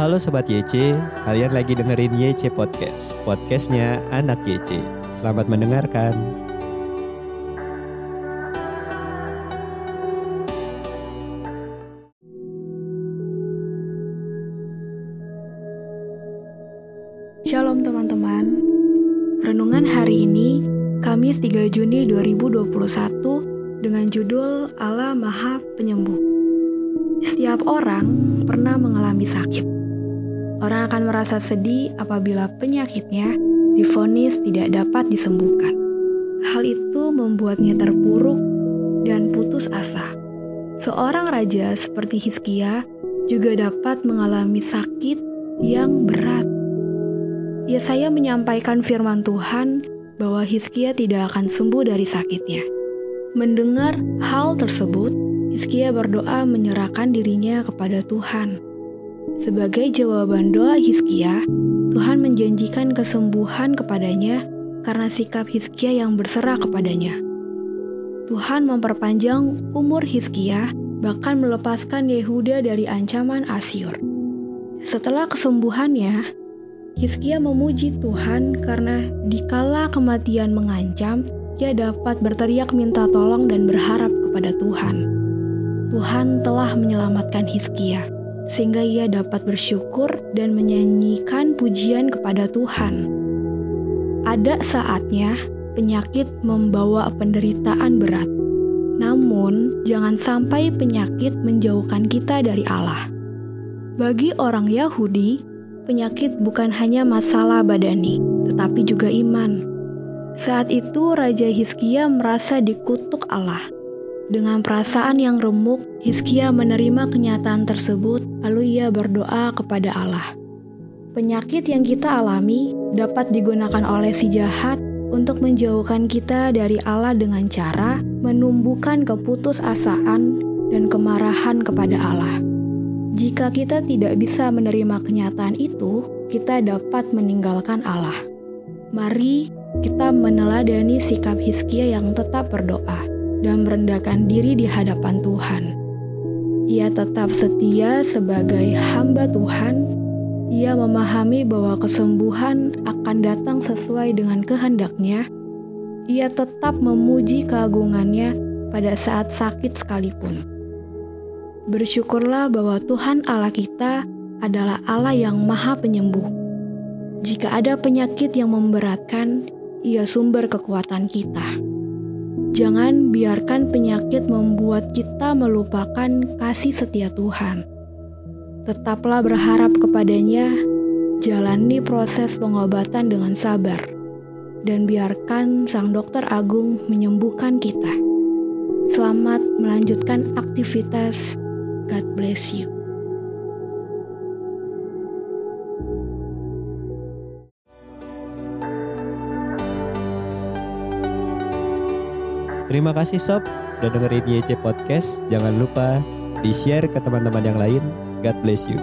Halo Sobat YC, kalian lagi dengerin YC Podcast, podcastnya anak YC. Selamat mendengarkan. Shalom teman-teman. Renungan hari ini, Kamis 3 Juni 2021 dengan judul Allah Maha Penyembuh. Setiap orang pernah mengalami sakit. Orang akan merasa sedih apabila penyakitnya difonis tidak dapat disembuhkan. Hal itu membuatnya terpuruk dan putus asa. Seorang raja seperti Hizkia juga dapat mengalami sakit yang berat Yesaya menyampaikan firman Tuhan bahwa Hizkia tidak akan sembuh dari sakitnya. Mendengar hal tersebut, Hizkia berdoa menyerahkan dirinya kepada Tuhan. Sebagai jawaban doa Hizkia, Tuhan menjanjikan kesembuhan kepadanya karena sikap Hizkia yang berserah kepadanya. Tuhan memperpanjang umur Hizkia, bahkan melepaskan Yehuda dari ancaman Asyur. Setelah kesembuhannya, Hizkia memuji Tuhan karena dikala kematian mengancam, ia dapat berteriak minta tolong dan berharap kepada Tuhan. Tuhan telah menyelamatkan Hizkia, sehingga ia dapat bersyukur dan menyanyikan pujian kepada Tuhan. Ada saatnya penyakit membawa penderitaan berat, namun jangan sampai penyakit menjauhkan kita dari Allah. Bagi orang Yahudi, penyakit bukan hanya masalah badani, tetapi juga iman. Saat itu Raja Hizkia merasa dikutuk Allah. Dengan perasaan yang remuk, Hizkia menerima kenyataan tersebut, lalu ia berdoa kepada Allah. Penyakit yang kita alami dapat digunakan oleh si jahat untuk menjauhkan kita dari Allah dengan cara menumbuhkan keputusasaan dan kemarahan kepada Allah. Jika kita tidak bisa menerima kenyataan itu, kita dapat meninggalkan Allah. Mari kita meneladani sikap Hizkia yang tetap berdoa dan merendahkan diri di hadapan Tuhan. Ia tetap setia sebagai hamba Tuhan. Ia memahami bahwa kesembuhan akan datang sesuai dengan kehendaknya. Ia tetap memuji keagungannya pada saat sakit sekalipun. Bersyukurlah bahwa Tuhan Allah kita adalah Allah yang Maha Penyembuh. Jika ada penyakit yang memberatkan, Ia sumber kekuatan kita. Jangan biarkan penyakit membuat kita melupakan kasih setia Tuhan. Tetaplah berharap kepadanya, jalani proses pengobatan dengan sabar, dan biarkan Sang Dokter Agung menyembuhkan kita. Selamat melanjutkan aktivitas God bless you. Terima kasih Sob udah dengerin YC Podcast. Jangan lupa di-share ke teman-teman yang lain. God bless you.